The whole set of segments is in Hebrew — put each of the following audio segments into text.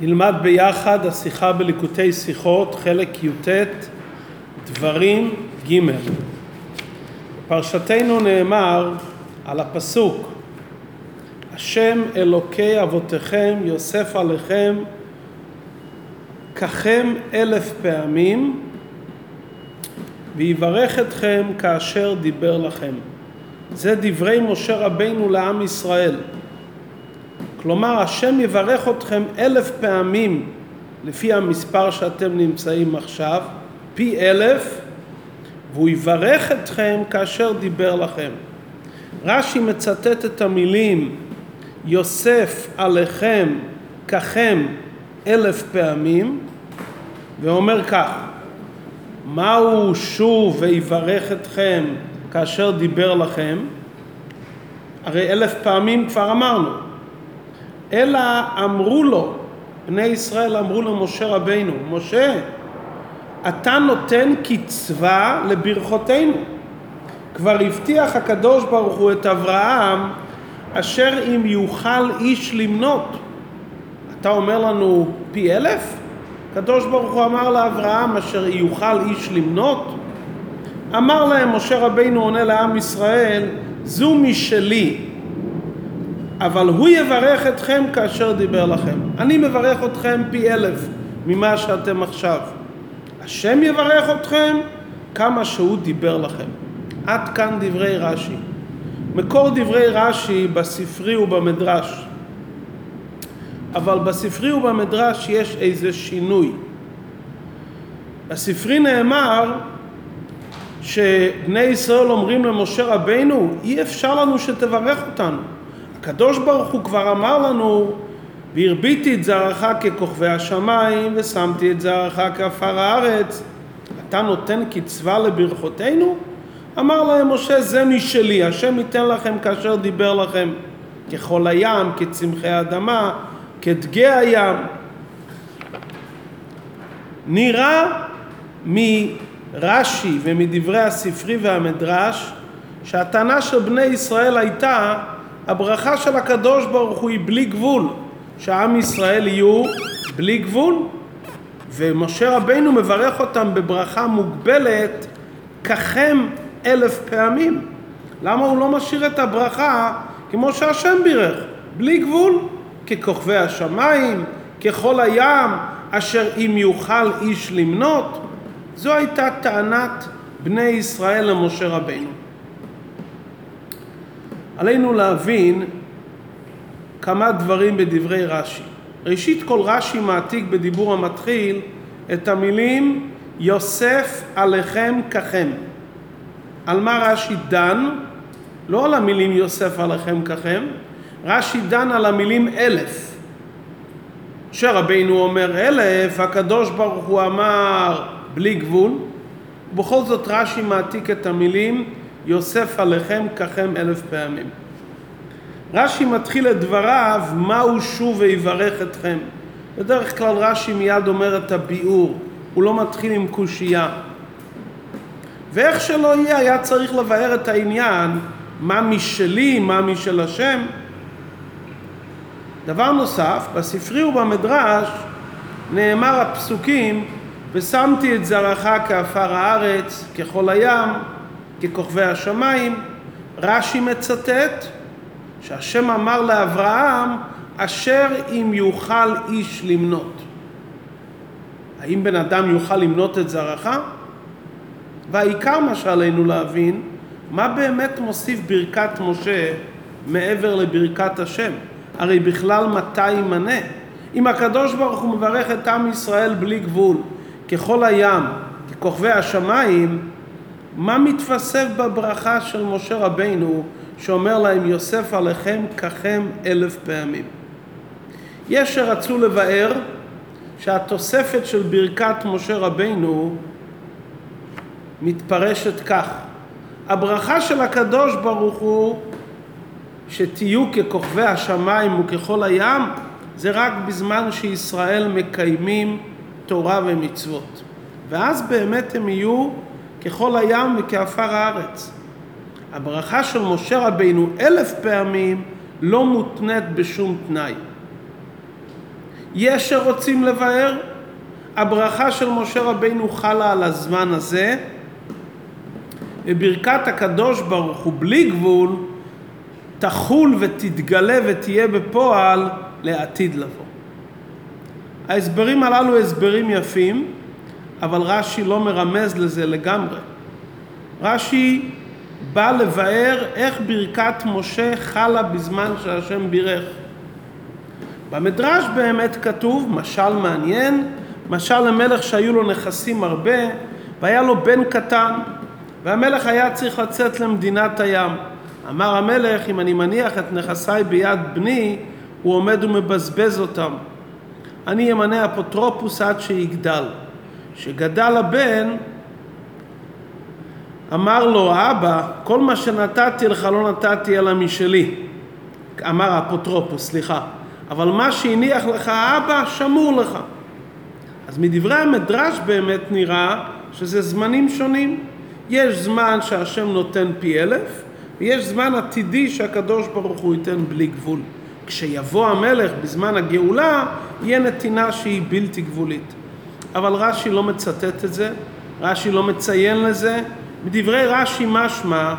נלמד ביחד השיחה בליקוטי שיחות, חלק י"ט, דברים ג'. פרשתנו נאמר על הפסוק השם אלוקי אבותיכם יוסף עליכם ככם אלף פעמים ויברך אתכם כאשר דיבר לכם. זה דברי משה רבינו לעם ישראל. כלומר, השם יברך אתכם אלף פעמים לפי המספר שאתם נמצאים עכשיו, פי אלף, והוא יברך אתכם כאשר דיבר לכם. רש"י מצטט את המילים יוסף עליכם ככם אלף פעמים, ואומר כך: מהו שוב ויברך אתכם כאשר דיבר לכם? הרי אלף פעמים כבר אמרנו. אלא אמרו לו, בני ישראל אמרו למשה רבינו, משה, אתה נותן קצבה לברכותינו. כבר הבטיח הקדוש ברוך הוא את אברהם, אשר אם יוכל איש למנות. אתה אומר לנו פי אלף? הקדוש ברוך הוא אמר לאברהם, אשר יוכל איש למנות? אמר להם משה רבינו עונה לעם ישראל, זו משלי, אבל הוא יברך אתכם כאשר דיבר לכם. אני מברך אתכם פי אלף ממה שאתם עכשיו. השם יברך אתכם כמה שהוא דיבר לכם. עד כאן דברי רש"י. מקור דברי רש"י בספרי ובמדרש. אבל בספרי ובמדרש יש איזה שינוי. בספרי נאמר שבני ישראל אומרים למשה רבינו, אי אפשר לנו שתברך אותנו. הקדוש ברוך הוא כבר אמר לנו, והרביתי את זרעך ככוכבי השמיים, ושמתי את זרעך כעפר הארץ. אתה נותן קצבה לברכותינו? אמר להם משה, זה משלי, השם ייתן לכם כאשר דיבר לכם, ככל הים, כצמחי האדמה, כדגי הים. נראה מרש"י ומדברי הספרי והמדרש שהטענה של בני ישראל הייתה הברכה של הקדוש ברוך הוא היא בלי גבול, שעם ישראל יהיו בלי גבול, ומשה רבינו מברך אותם בברכה מוגבלת ככם אלף פעמים. למה הוא לא משאיר את הברכה כמו שהשם בירך, בלי גבול, ככוכבי השמיים, ככל הים, אשר אם יוכל איש למנות? זו הייתה טענת בני ישראל למשה רבינו. עלינו להבין כמה דברים בדברי רש"י. ראשית כל רש"י מעתיק בדיבור המתחיל את המילים יוסף עליכם ככם. על מה רש"י דן? לא על המילים יוסף עליכם ככם, רש"י דן על המילים אלף. שרבינו אומר אלף, הקדוש ברוך הוא אמר בלי גבול, ובכל זאת רש"י מעתיק את המילים יוסף עליכם ככם אלף פעמים. רש"י מתחיל את דבריו, מהו שוב ויברך אתכם. בדרך כלל רש"י מיד אומר את הביאור, הוא לא מתחיל עם קושייה. ואיך שלא יהיה, היה צריך לבאר את העניין, מה משלי, מה משל השם. דבר נוסף, בספרי ובמדרש נאמר הפסוקים, ושמתי את זרעך כעפר הארץ, ככל הים, ככוכבי השמיים. רש"י מצטט שהשם אמר לאברהם, אשר אם יוכל איש למנות. האם בן אדם יוכל למנות את זרעך? והעיקר מה שעלינו להבין, מה באמת מוסיף ברכת משה מעבר לברכת השם? הרי בכלל מתי ימנה? אם הקדוש ברוך הוא מברך את עם ישראל בלי גבול, ככל הים, ככוכבי השמיים, מה מתווסף בברכה של משה רבינו שאומר להם יוסף עליכם ככם אלף פעמים? יש שרצו לבאר שהתוספת של ברכת משה רבינו מתפרשת כך: הברכה של הקדוש ברוך הוא שתהיו ככוכבי השמיים וככל הים זה רק בזמן שישראל מקיימים תורה ומצוות ואז באמת הם יהיו ככל הים וכעפר הארץ. הברכה של משה רבינו אלף פעמים לא מותנית בשום תנאי. יש שרוצים לבאר, הברכה של משה רבינו חלה על הזמן הזה, וברכת הקדוש ברוך הוא בלי גבול תחול ותתגלה ותהיה בפועל לעתיד לבוא. ההסברים הללו הסברים יפים, אבל רש"י לא מרמז לזה לגמרי. רש"י בא לבאר איך ברכת משה חלה בזמן שהשם בירך. במדרש באמת כתוב, משל מעניין, משל למלך שהיו לו נכסים הרבה והיה לו בן קטן והמלך היה צריך לצאת למדינת הים. אמר המלך, אם אני מניח את נכסיי ביד בני, הוא עומד ומבזבז אותם. אני אמנה אפוטרופוס עד שיגדל. כשגדל הבן, אמר לו האבא, כל מה שנתתי לך לא נתתי אלא משלי. אמר האפוטרופוס, סליחה. אבל מה שהניח לך האבא, שמור לך. אז מדברי המדרש באמת נראה שזה זמנים שונים. יש זמן שהשם נותן פי אלף, ויש זמן עתידי שהקדוש ברוך הוא ייתן בלי גבול. כשיבוא המלך בזמן הגאולה, יהיה נתינה שהיא בלתי גבולית. אבל רש"י לא מצטט את זה, רש"י לא מציין לזה. מדברי רש"י משמע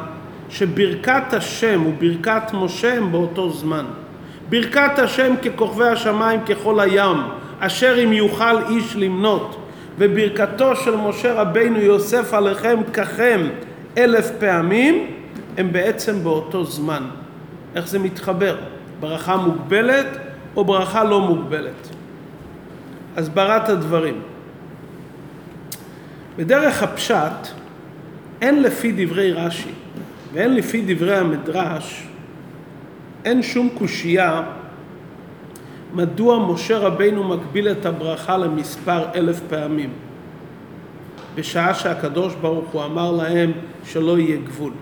שברכת השם וברכת משה הם באותו זמן. ברכת השם ככוכבי השמיים ככל הים, אשר אם יוכל איש למנות, וברכתו של משה רבינו יוסף עליכם ככם אלף פעמים, הם בעצם באותו זמן. איך זה מתחבר? ברכה מוגבלת או ברכה לא מוגבלת? הסברת הדברים. בדרך הפשט, אין לפי דברי רש"י ואין לפי דברי המדרש, אין שום קושייה מדוע משה רבינו מגביל את הברכה למספר אלף פעמים, בשעה שהקדוש ברוך הוא אמר להם שלא יהיה גבול.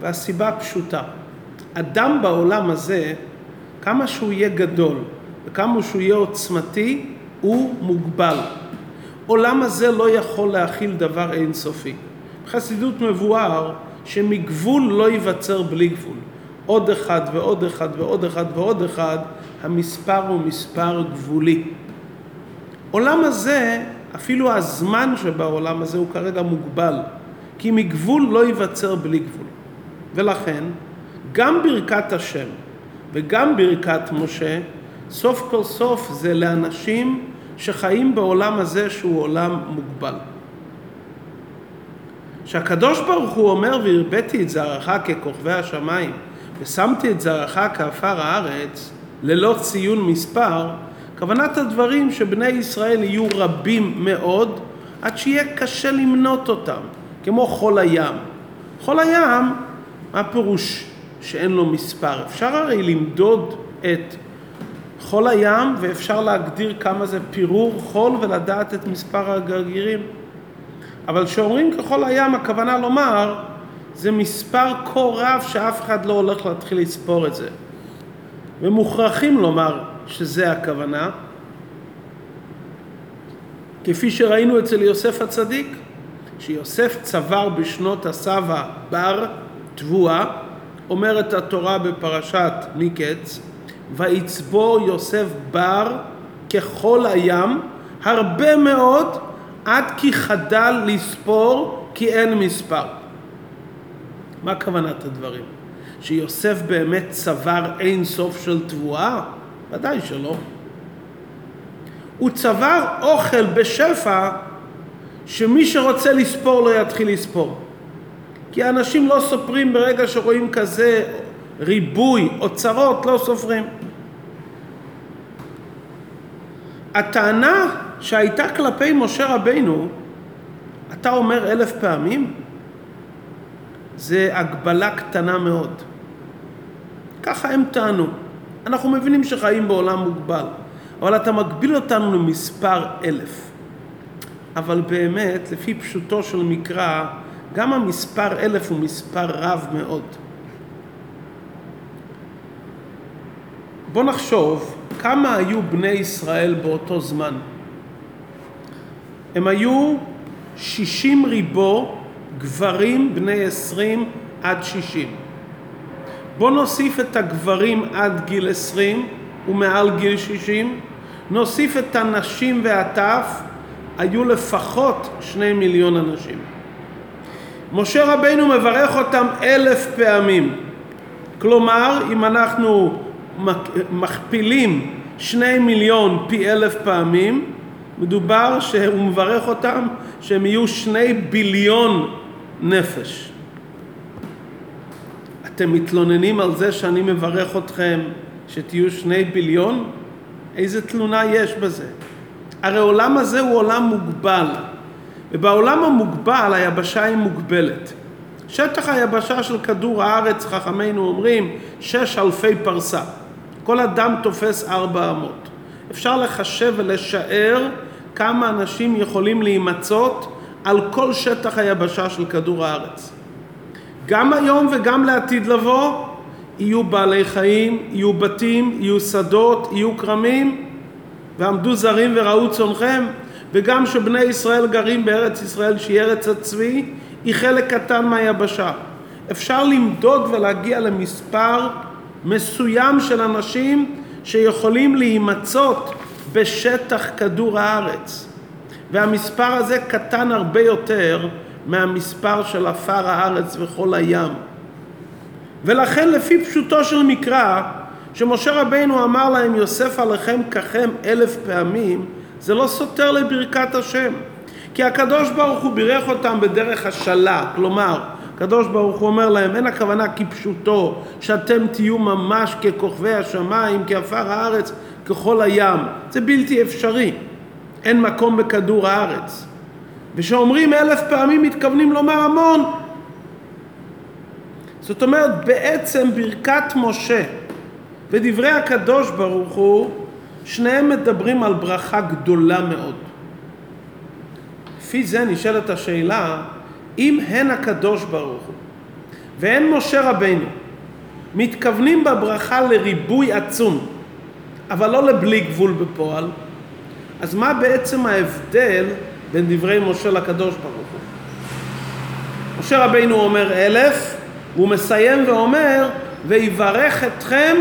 והסיבה פשוטה, אדם בעולם הזה, כמה שהוא יהיה גדול וכמה שהוא יהיה עוצמתי, הוא מוגבל. עולם הזה לא יכול להכיל דבר אינסופי. בחסידות מבואר שמגבול לא ייווצר בלי גבול. עוד אחד ועוד אחד ועוד אחד ועוד אחד, המספר הוא מספר גבולי. עולם הזה, אפילו הזמן שבעולם הזה הוא כרגע מוגבל, כי מגבול לא ייווצר בלי גבול. ולכן, גם ברכת השם וגם ברכת משה, סוף כל סוף זה לאנשים שחיים בעולם הזה שהוא עולם מוגבל. שהקדוש ברוך הוא אומר והרביתי את זרעך ככוכבי השמיים ושמתי את זרעך כעפר הארץ ללא ציון מספר, כוונת הדברים שבני ישראל יהיו רבים מאוד עד שיהיה קשה למנות אותם, כמו חול הים. חול הים, מה פירוש שאין לו מספר? אפשר הרי למדוד את חול הים ואפשר להגדיר כמה זה פירור חול ולדעת את מספר הגרגירים. אבל כשאומרים כחול הים הכוונה לומר זה מספר כה רב שאף אחד לא הולך להתחיל לספור את זה. ומוכרחים לומר שזה הכוונה, כפי שראינו אצל יוסף הצדיק, שיוסף צבר בשנות הסבא בר תבואה, אומרת התורה בפרשת מקץ, ויצבור יוסף בר ככל הים, הרבה מאוד, עד כי חדל לספור, כי אין מספר. מה כוונת הדברים? שיוסף באמת צבר אין סוף של תבואה? ודאי שלא. הוא צבר אוכל בשפע שמי שרוצה לספור לא יתחיל לספור. כי אנשים לא סופרים ברגע שרואים כזה ריבוי אוצרות, לא סופרים. הטענה שהייתה כלפי משה רבינו, אתה אומר אלף פעמים, זה הגבלה קטנה מאוד. ככה הם טענו. אנחנו מבינים שחיים בעולם מוגבל, אבל אתה מגביל אותנו למספר אלף. אבל באמת, לפי פשוטו של מקרא, גם המספר אלף הוא מספר רב מאוד. בוא נחשוב כמה היו בני ישראל באותו זמן. הם היו שישים ריבו גברים בני עשרים עד שישים. בוא נוסיף את הגברים עד גיל עשרים ומעל גיל שישים, נוסיף את הנשים והטף, היו לפחות שני מיליון אנשים. משה רבינו מברך אותם אלף פעמים. כלומר, אם אנחנו מכפילים שני מיליון פי אלף פעמים, מדובר שהוא מברך אותם שהם יהיו שני ביליון נפש. אתם מתלוננים על זה שאני מברך אתכם שתהיו שני ביליון? איזה תלונה יש בזה? הרי העולם הזה הוא עולם מוגבל, ובעולם המוגבל היבשה היא מוגבלת. שטח היבשה של כדור הארץ, חכמינו אומרים, שש אלפי פרסה. כל אדם תופס ארבע אמות. אפשר לחשב ולשער כמה אנשים יכולים להימצאות על כל שטח היבשה של כדור הארץ. גם היום וגם לעתיד לבוא יהיו בעלי חיים, יהיו בתים, יהיו שדות, יהיו כרמים, ועמדו זרים וראו צונכם, וגם שבני ישראל גרים בארץ ישראל שהיא ארץ הצבי, היא חלק קטן מהיבשה. אפשר למדוד ולהגיע למספר מסוים של אנשים שיכולים להימצאות בשטח כדור הארץ. והמספר הזה קטן הרבה יותר מהמספר של עפר הארץ וכל הים. ולכן לפי פשוטו של מקרא, שמשה רבינו אמר להם יוסף עליכם ככם אלף פעמים, זה לא סותר לברכת השם. כי הקדוש ברוך הוא בירך אותם בדרך השלה, כלומר, הקדוש ברוך הוא אומר להם, אין הכוונה כפשוטו, שאתם תהיו ממש ככוכבי השמיים, כעפר הארץ, ככל הים. זה בלתי אפשרי. אין מקום בכדור הארץ. וכשאומרים אלף פעמים מתכוונים לומר המון. זאת אומרת, בעצם ברכת משה ודברי הקדוש ברוך הוא, שניהם מדברים על ברכה גדולה מאוד. לפי זה נשאלת השאלה, אם הן הקדוש ברוך הוא והן משה רבנו מתכוונים בברכה לריבוי עצום, אבל לא לבלי גבול בפועל, אז מה בעצם ההבדל בין דברי משה לקדוש ברוך הוא? משה רבינו אומר אלף, והוא מסיים ואומר, ויברך אתכם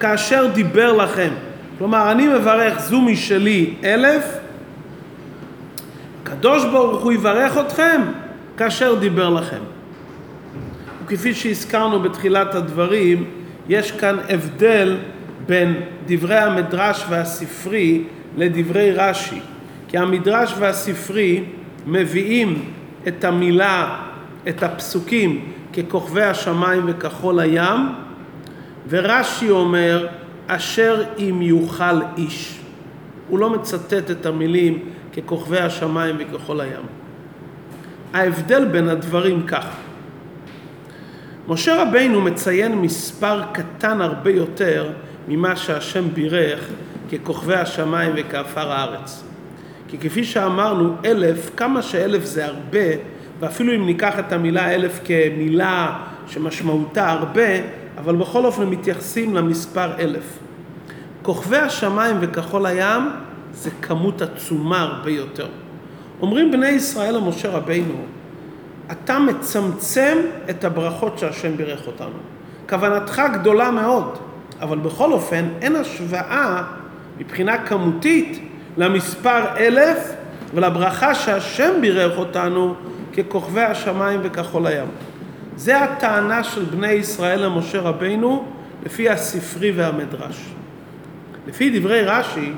כאשר דיבר לכם. כלומר, אני מברך זו משלי אלף, הקדוש ברוך הוא יברך אתכם כאשר דיבר לכם. וכפי שהזכרנו בתחילת הדברים, יש כאן הבדל בין דברי המדרש והספרי לדברי רש"י. כי המדרש והספרי מביאים את המילה, את הפסוקים, ככוכבי השמיים וכחול הים, ורש"י אומר, אשר אם יוכל איש. הוא לא מצטט את המילים ככוכבי השמיים וכחול הים. ההבדל בין הדברים כך. משה רבינו מציין מספר קטן הרבה יותר ממה שהשם בירך ככוכבי השמיים וכעפר הארץ. כי כפי שאמרנו, אלף, כמה שאלף זה הרבה, ואפילו אם ניקח את המילה אלף כמילה שמשמעותה הרבה, אבל בכל אופן מתייחסים למספר אלף. כוכבי השמיים וכחול הים זה כמות עצומה הרבה יותר. אומרים בני ישראל למשה רבינו, אתה מצמצם את הברכות שהשם בירך אותנו. כוונתך גדולה מאוד, אבל בכל אופן אין השוואה מבחינה כמותית למספר אלף ולברכה שהשם בירך אותנו ככוכבי השמיים וכחול הים. זה הטענה של בני ישראל למשה רבינו לפי הספרי והמדרש. לפי דברי רש"י,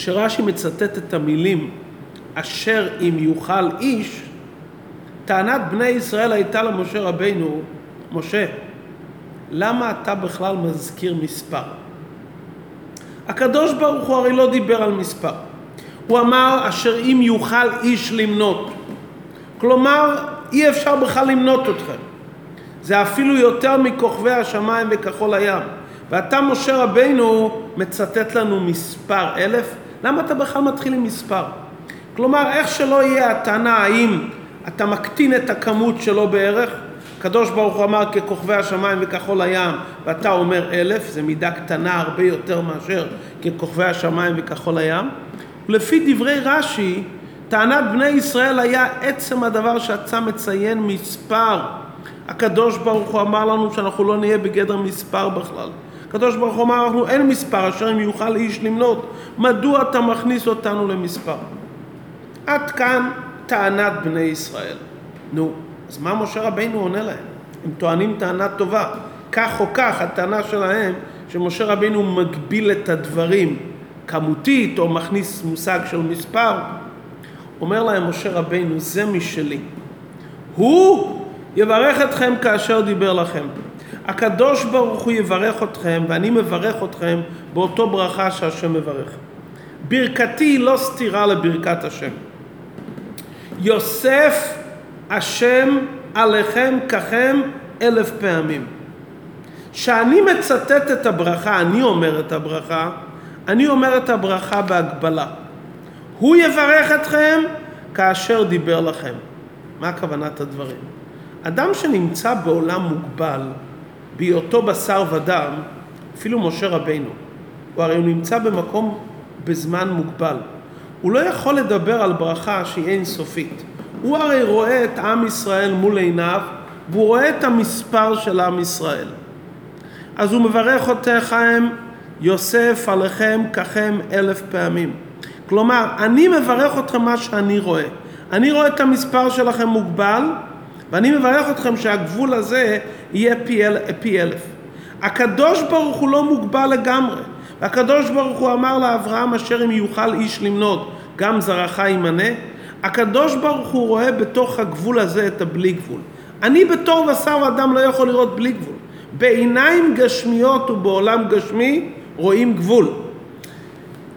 כשרש"י מצטט את המילים אשר אם יוכל איש, טענת בני ישראל הייתה למשה רבינו, משה, למה אתה בכלל מזכיר מספר? הקדוש ברוך הוא הרי לא דיבר על מספר. הוא אמר אשר אם יוכל איש למנות. כלומר, אי אפשר בכלל למנות אתכם. זה אפילו יותר מכוכבי השמיים וכחול הים. ואתה, משה רבינו, מצטט לנו מספר אלף. למה אתה בכלל מתחיל עם מספר? כלומר, איך שלא יהיה הטענה האם אתה מקטין את הכמות שלו בערך, הקדוש ברוך הוא אמר ככוכבי השמיים וכחול הים, ואתה אומר אלף, זה מידה קטנה הרבה יותר מאשר ככוכבי השמיים וכחול הים. ולפי דברי רש"י, טענת בני ישראל היה עצם הדבר שאתה מציין מספר. הקדוש ברוך הוא אמר לנו שאנחנו לא נהיה בגדר מספר בכלל. הקדוש ברוך הוא אמר לנו אין מספר אשר אם יוכל איש למנות, מדוע אתה מכניס אותנו למספר? עד כאן טענת בני ישראל. נו, אז מה משה רבינו עונה להם? הם טוענים טענה טובה. כך או כך, הטענה שלהם שמשה רבינו מגביל את הדברים כמותית או מכניס מושג של מספר. אומר להם משה רבינו, זה משלי. הוא יברך אתכם כאשר דיבר לכם. הקדוש ברוך הוא יברך אתכם ואני מברך אתכם באותו ברכה שהשם מברך. ברכתי היא לא סתירה לברכת השם. יוסף השם עליכם ככם אלף פעמים. כשאני מצטט את הברכה, אני אומר את הברכה, אני אומר את הברכה בהגבלה. הוא יברך אתכם כאשר דיבר לכם. מה כוונת הדברים? אדם שנמצא בעולם מוגבל, בהיותו בשר ודם, אפילו משה רבינו, הוא הרי הוא נמצא במקום בזמן מוגבל. הוא לא יכול לדבר על ברכה שהיא אינסופית. הוא הרי רואה את עם ישראל מול עיניו, והוא רואה את המספר של עם ישראל. אז הוא מברך אותכם, יוסף עליכם ככם אלף פעמים. כלומר, אני מברך אתכם מה שאני רואה. אני רואה את המספר שלכם מוגבל, ואני מברך אתכם שהגבול הזה יהיה פי, אל, פי אלף. הקדוש ברוך הוא לא מוגבל לגמרי. והקדוש ברוך הוא אמר לאברהם אשר אם יוכל איש למנות, גם זרעך ימנה. הקדוש ברוך הוא רואה בתוך הגבול הזה את הבלי גבול. אני בתור בשר ואדם לא יכול לראות בלי גבול. בעיניים גשמיות ובעולם גשמי רואים גבול.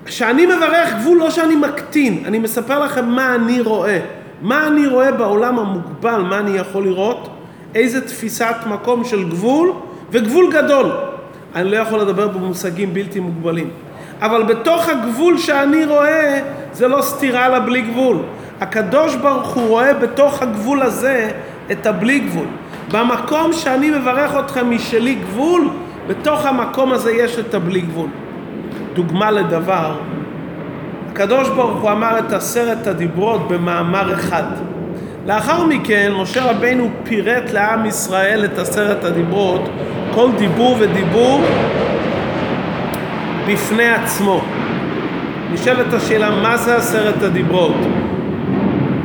כשאני מברך גבול לא שאני מקטין, אני מספר לכם מה אני רואה. מה אני רואה בעולם המוגבל, מה אני יכול לראות, איזה תפיסת מקום של גבול וגבול גדול. אני לא יכול לדבר במושגים בלתי מוגבלים. אבל בתוך הגבול שאני רואה, זה לא סתירה לבלי גבול. הקדוש ברוך הוא רואה בתוך הגבול הזה את הבלי גבול. במקום שאני מברך אתכם משלי גבול, בתוך המקום הזה יש את הבלי גבול. דוגמה לדבר, הקדוש ברוך הוא אמר את עשרת הדיברות במאמר אחד. לאחר מכן משה רבינו פירט לעם ישראל את עשרת הדיברות, כל דיבור ודיבור בפני עצמו. נשאלת השאלה מה זה עשרת הדיברות?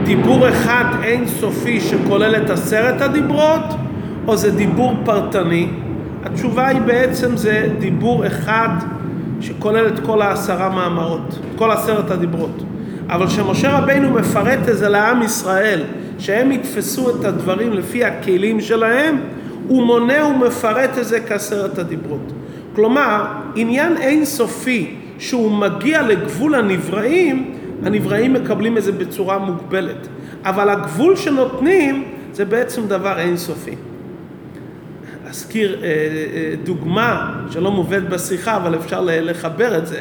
דיבור אחד אין סופי שכולל את עשרת הדיברות או זה דיבור פרטני? התשובה היא בעצם זה דיבור אחד שכולל את כל העשרה מאמרות, כל עשרת הדיברות. אבל כשמשה רבינו מפרט את זה לעם ישראל, שהם יתפסו את הדברים לפי הכלים שלהם, הוא מונה ומפרט את זה כעשרת הדיברות. כלומר, עניין אינסופי שהוא מגיע לגבול הנבראים, הנבראים מקבלים את זה בצורה מוגבלת. אבל הגבול שנותנים זה בעצם דבר אינסופי. אזכיר אה, אה, דוגמה שלא מובאת בשיחה, אבל אפשר לחבר את זה.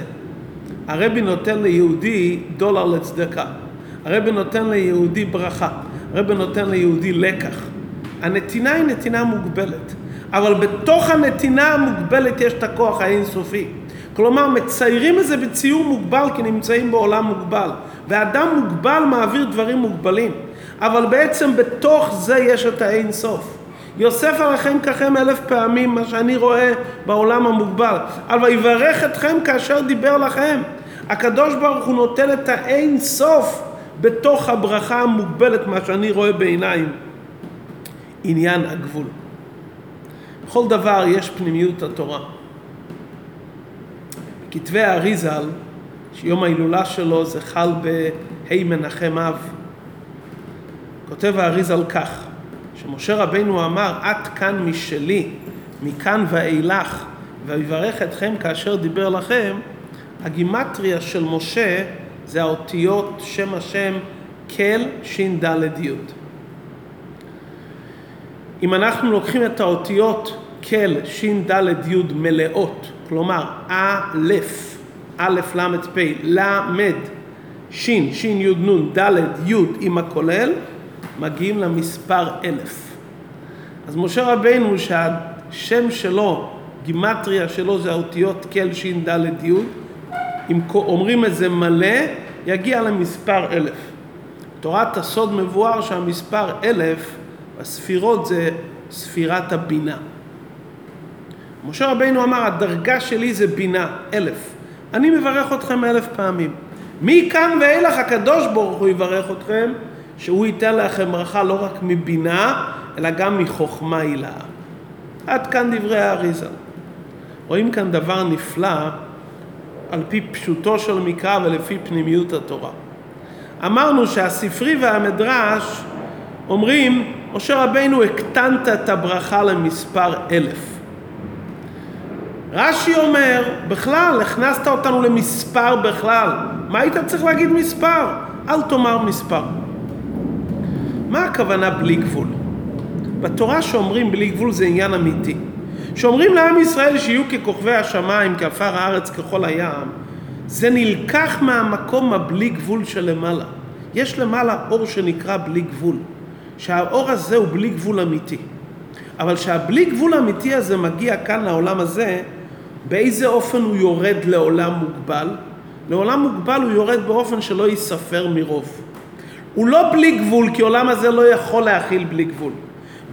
הרבי נותן ליהודי דולר לצדקה. הרבי נותן ליהודי ברכה. הרבי נותן ליהודי לקח. הנתינה היא נתינה מוגבלת, אבל בתוך הנתינה המוגבלת יש את הכוח האינסופי. כלומר, מציירים את זה בציור מוגבל כי נמצאים בעולם מוגבל. ואדם מוגבל מעביר דברים מוגבלים. אבל בעצם בתוך זה יש את האין סוף. יוסף עליכם ככם אלף פעמים, מה שאני רואה בעולם המוגבל. אבל ויברך אתכם כאשר דיבר לכם. הקדוש ברוך הוא נותן את האין סוף בתוך הברכה המוגבלת, מה שאני רואה בעיניים. עניין הגבול. בכל דבר יש פנימיות התורה. בכתבי האריזל, שיום ההילולה שלו זה חל בה' מנחם אב, כותב האריזל כך: שמשה רבינו אמר, את כאן משלי, מכאן ואילך, ויברך אתכם כאשר דיבר לכם, הגימטריה של משה זה האותיות שם השם כל ש"ד י. אם אנחנו לוקחים את האותיות כל ש"ד י מלאות, כלומר א', א', ל', פ', ל', ש', ש', י', נ', ד', י' עם הכולל, מגיעים למספר אלף. אז משה רבינו שהשם שלו, גימטריה שלו זה האותיות כל ש"ד י, אם אומרים את זה מלא, יגיע למספר אלף. תורת הסוד מבואר שהמספר אלף, הספירות זה ספירת הבינה. משה רבינו אמר, הדרגה שלי זה בינה, אלף. אני מברך אתכם אלף פעמים. מכאן ואילך הקדוש ברוך הוא יברך אתכם, שהוא ייתן לכם ברכה לא רק מבינה, אלא גם מחוכמה הילאה. עד כאן דברי האריזה. רואים כאן דבר נפלא על פי פשוטו של מקרא ולפי פנימיות התורה. אמרנו שהספרי והמדרש אומרים, משה רבינו הקטנת את הברכה למספר אלף. רש"י אומר, בכלל, הכנסת אותנו למספר בכלל. מה היית צריך להגיד מספר? אל תאמר מספר. מה הכוונה בלי גבול? בתורה שאומרים בלי גבול זה עניין אמיתי. שאומרים לעם ישראל שיהיו ככוכבי השמיים, כעפר הארץ, ככל הים, זה נלקח מהמקום הבלי גבול שלמעלה. יש למעלה אור שנקרא בלי גבול, שהאור הזה הוא בלי גבול אמיתי. אבל שהבלי גבול האמיתי הזה מגיע כאן לעולם הזה, באיזה אופן הוא יורד לעולם מוגבל? לעולם מוגבל הוא יורד באופן שלא ייספר מרוב. הוא לא בלי גבול, כי עולם הזה לא יכול להכיל בלי גבול.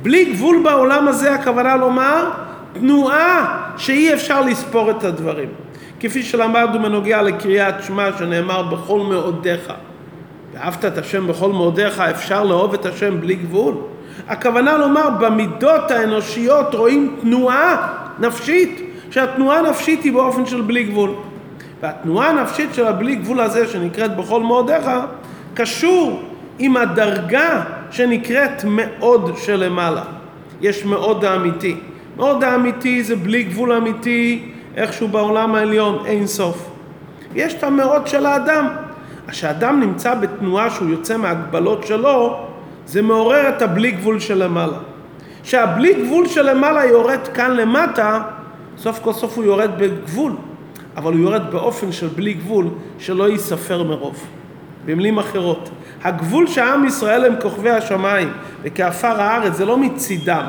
בלי גבול בעולם הזה הכוונה לומר תנועה שאי אפשר לספור את הדברים. כפי שלמדנו בנוגע לקריאת שמע שנאמר בכל מאודיך. ואהבת את השם בכל מאודיך, אפשר לאהוב את השם בלי גבול. הכוונה לומר במידות האנושיות רואים תנועה נפשית שהתנועה הנפשית היא באופן של בלי גבול. והתנועה הנפשית של הבלי גבול הזה, שנקראת בכל מאודיך, קשור עם הדרגה שנקראת מאוד שלמעלה. יש מאוד האמיתי. מאוד האמיתי זה בלי גבול אמיתי, איכשהו בעולם העליון, אין סוף. יש את המאוד של האדם. כשאדם נמצא בתנועה שהוא יוצא מהגבלות שלו, זה מעורר את הבלי גבול שלמעלה. כשהבלי גבול שלמעלה יורד כאן למטה, סוף כל סוף הוא יורד בגבול, אבל הוא יורד באופן של בלי גבול, שלא ייספר מרוב. במילים אחרות, הגבול שעם ישראל הם כוכבי השמיים וכעפר הארץ זה לא מצידם,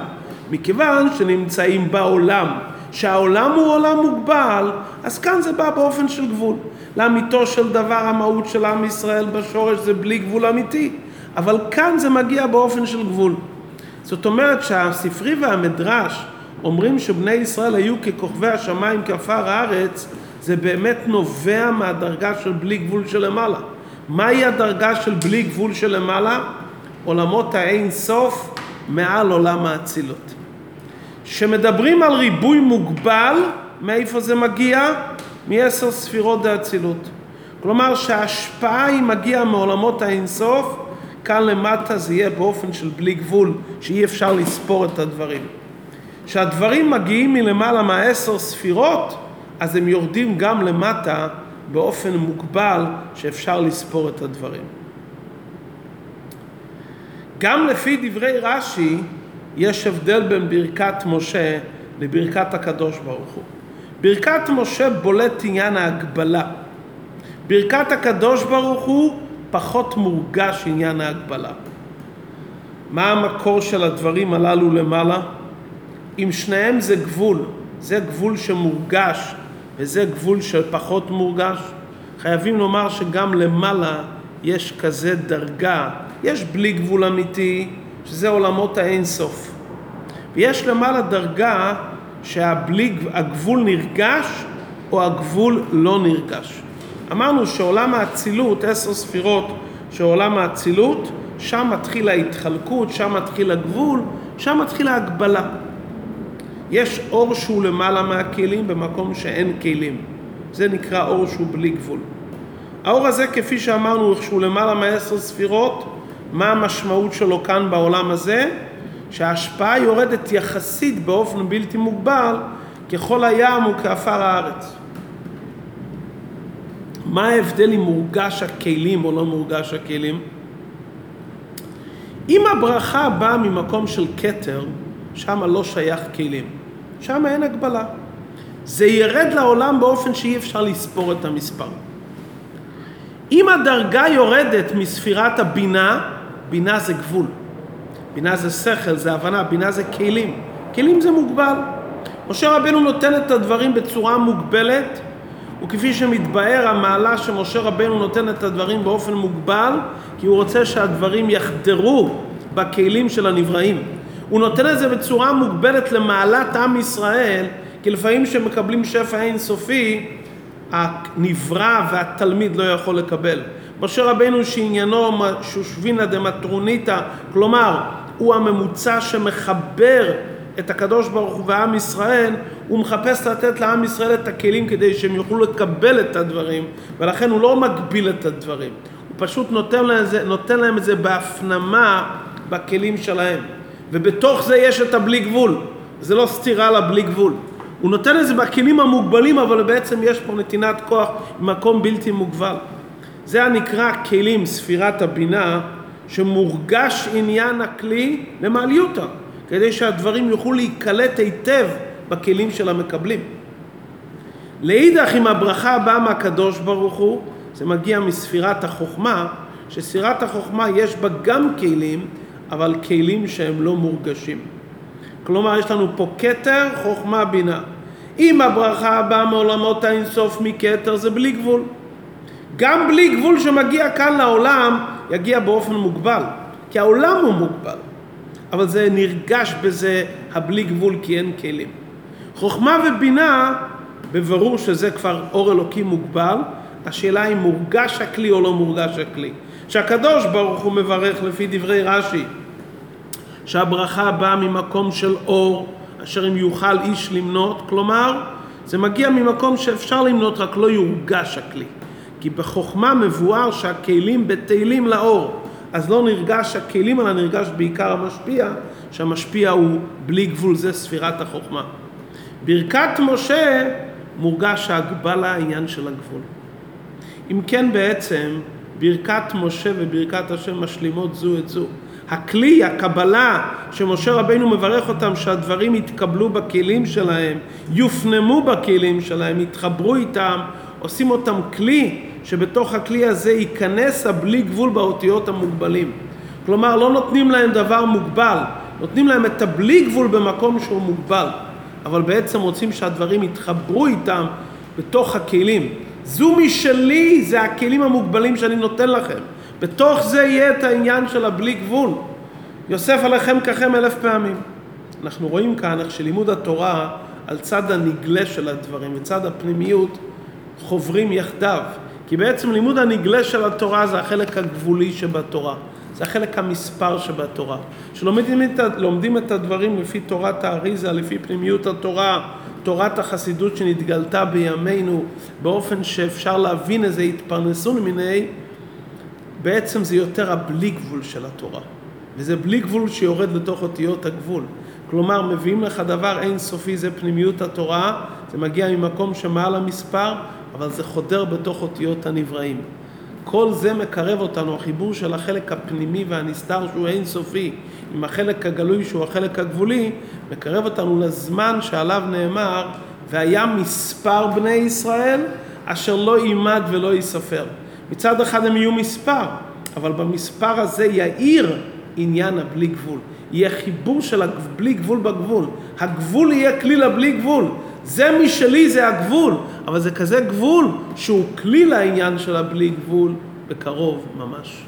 מכיוון שנמצאים בעולם, שהעולם הוא עולם מוגבל, אז כאן זה בא באופן של גבול. לאמיתו של דבר המהות של עם ישראל בשורש זה בלי גבול אמיתי, אבל כאן זה מגיע באופן של גבול. זאת אומרת שהספרי והמדרש אומרים שבני ישראל היו ככוכבי השמיים כעפר הארץ, זה באמת נובע מהדרגה של בלי גבול שלמעלה. מהי הדרגה של בלי גבול שלמעלה? עולמות האין סוף מעל עולם האצילות. כשמדברים על ריבוי מוגבל, מאיפה זה מגיע? מעשר ספירות דאצילות. כלומר שההשפעה היא מגיעה מעולמות האין סוף, כאן למטה זה יהיה באופן של בלי גבול, שאי אפשר לספור את הדברים. כשהדברים מגיעים מלמעלה מהעשר ספירות, אז הם יורדים גם למטה באופן מוגבל שאפשר לספור את הדברים. גם לפי דברי רש"י יש הבדל בין ברכת משה לברכת הקדוש ברוך הוא. ברכת משה בולט עניין ההגבלה. ברכת הקדוש ברוך הוא פחות מורגש עניין ההגבלה. מה המקור של הדברים הללו למעלה? אם שניהם זה גבול, זה גבול שמורגש וזה גבול שפחות מורגש, חייבים לומר שגם למעלה יש כזה דרגה, יש בלי גבול אמיתי, שזה עולמות האינסוף. ויש למעלה דרגה שהגבול נרגש או הגבול לא נרגש. אמרנו שעולם האצילות, עשר ספירות של עולם האצילות, שם מתחיל ההתחלקות, שם מתחיל הגבול, שם מתחיל ההגבלה. יש אור שהוא למעלה מהכלים במקום שאין כלים. זה נקרא אור שהוא בלי גבול. האור הזה, כפי שאמרנו, שהוא למעלה מעשר ספירות, מה המשמעות שלו כאן בעולם הזה? שההשפעה יורדת יחסית באופן בלתי מוגבל ככל הים וכעפר הארץ. מה ההבדל אם מורגש הכלים או לא מורגש הכלים? אם הברכה באה ממקום של כתר, שם לא שייך כלים. שם אין הגבלה. זה ירד לעולם באופן שאי אפשר לספור את המספר. אם הדרגה יורדת מספירת הבינה, בינה זה גבול. בינה זה שכל, זה הבנה, בינה זה כלים. כלים זה מוגבל. משה רבנו נותן את הדברים בצורה מוגבלת, וכפי שמתבאר המעלה שמשה רבנו נותן את הדברים באופן מוגבל, כי הוא רוצה שהדברים יחדרו בכלים של הנבראים. הוא נותן את זה בצורה מוגבלת למעלת עם ישראל, כי לפעמים כשמקבלים שפע אינסופי, הנברא והתלמיד לא יכול לקבל. משה רבנו שעניינו שושבינה דמטרוניתא, כלומר, הוא הממוצע שמחבר את הקדוש ברוך הוא ועם ישראל, הוא מחפש לתת לעם ישראל את הכלים כדי שהם יוכלו לקבל את הדברים, ולכן הוא לא מגביל את הדברים. הוא פשוט נותן להם, זה, נותן להם את זה בהפנמה בכלים שלהם. ובתוך זה יש את הבלי גבול. זה לא סתירה לבלי גבול. הוא נותן את זה בכלים המוגבלים, אבל בעצם יש פה נתינת כוח במקום בלתי מוגבל. זה הנקרא כלים, ספירת הבינה, שמורגש עניין הכלי למעליותה, כדי שהדברים יוכלו להיקלט היטב בכלים של המקבלים. לאידך אם הברכה באה מהקדוש ברוך הוא, זה מגיע מספירת החוכמה, שספירת החוכמה יש בה גם כלים, אבל כלים שהם לא מורגשים. כלומר, יש לנו פה כתר, חוכמה, בינה. אם הברכה באה מעולמות האינסוף מכתר, זה בלי גבול. גם בלי גבול שמגיע כאן לעולם, יגיע באופן מוגבל. כי העולם הוא מוגבל. אבל זה נרגש בזה הבלי גבול כי אין כלים. חוכמה ובינה, בברור שזה כבר אור אלוקי מוגבל, השאלה אם מורגש הכלי או לא מורגש הכלי. שהקדוש ברוך הוא מברך לפי דברי רש"י, שהברכה באה ממקום של אור, אשר אם יוכל איש למנות, כלומר, זה מגיע ממקום שאפשר למנות, רק לא יורגש הכלי. כי בחוכמה מבואר שהכלים בטלים לאור, אז לא נרגש הכלים, אלא נרגש בעיקר המשפיע, שהמשפיע הוא בלי גבול, זה ספירת החוכמה. ברכת משה מורגש ההגבלה העניין של הגבול. אם כן בעצם ברכת משה וברכת השם משלימות זו את זו. הכלי, הקבלה, שמשה רבינו מברך אותם שהדברים יתקבלו בכלים שלהם, יופנמו בכלים שלהם, יתחברו איתם, עושים אותם כלי, שבתוך הכלי הזה ייכנס הבלי גבול באותיות המוגבלים. כלומר, לא נותנים להם דבר מוגבל, נותנים להם את הבלי גבול במקום שהוא מוגבל, אבל בעצם רוצים שהדברים יתחברו איתם בתוך הכלים. זו משלי, זה הכלים המוגבלים שאני נותן לכם. בתוך זה יהיה את העניין של הבלי גבול. יוסף עליכם ככם אלף פעמים. אנחנו רואים כאן איך שלימוד התורה על צד הנגלה של הדברים וצד הפנימיות חוברים יחדיו. כי בעצם לימוד הנגלה של התורה זה החלק הגבולי שבתורה. זה החלק המספר שבתורה. כשלומדים את, את הדברים לפי תורת האריזה, לפי פנימיות התורה, תורת החסידות שנתגלתה בימינו באופן שאפשר להבין איזה התפרנסו מיני, בעצם זה יותר הבלי גבול של התורה. וזה בלי גבול שיורד לתוך אותיות הגבול. כלומר, מביאים לך דבר אין סופי, זה פנימיות התורה, זה מגיע ממקום שמעל המספר, אבל זה חודר בתוך אותיות הנבראים. כל זה מקרב אותנו, החיבור של החלק הפנימי והנסתר שהוא אין סופי, עם החלק הגלוי שהוא החלק הגבולי, מקרב אותנו לזמן שעליו נאמר, והיה מספר בני ישראל אשר לא יימד ולא ייספר. מצד אחד הם יהיו מספר, אבל במספר הזה יאיר עניין הבלי גבול. יהיה חיבור של הבלי גבול בגבול. הגבול יהיה כלי לבלי גבול. זה משלי, זה הגבול, אבל זה כזה גבול שהוא כלי לעניין של הבלי גבול בקרוב ממש.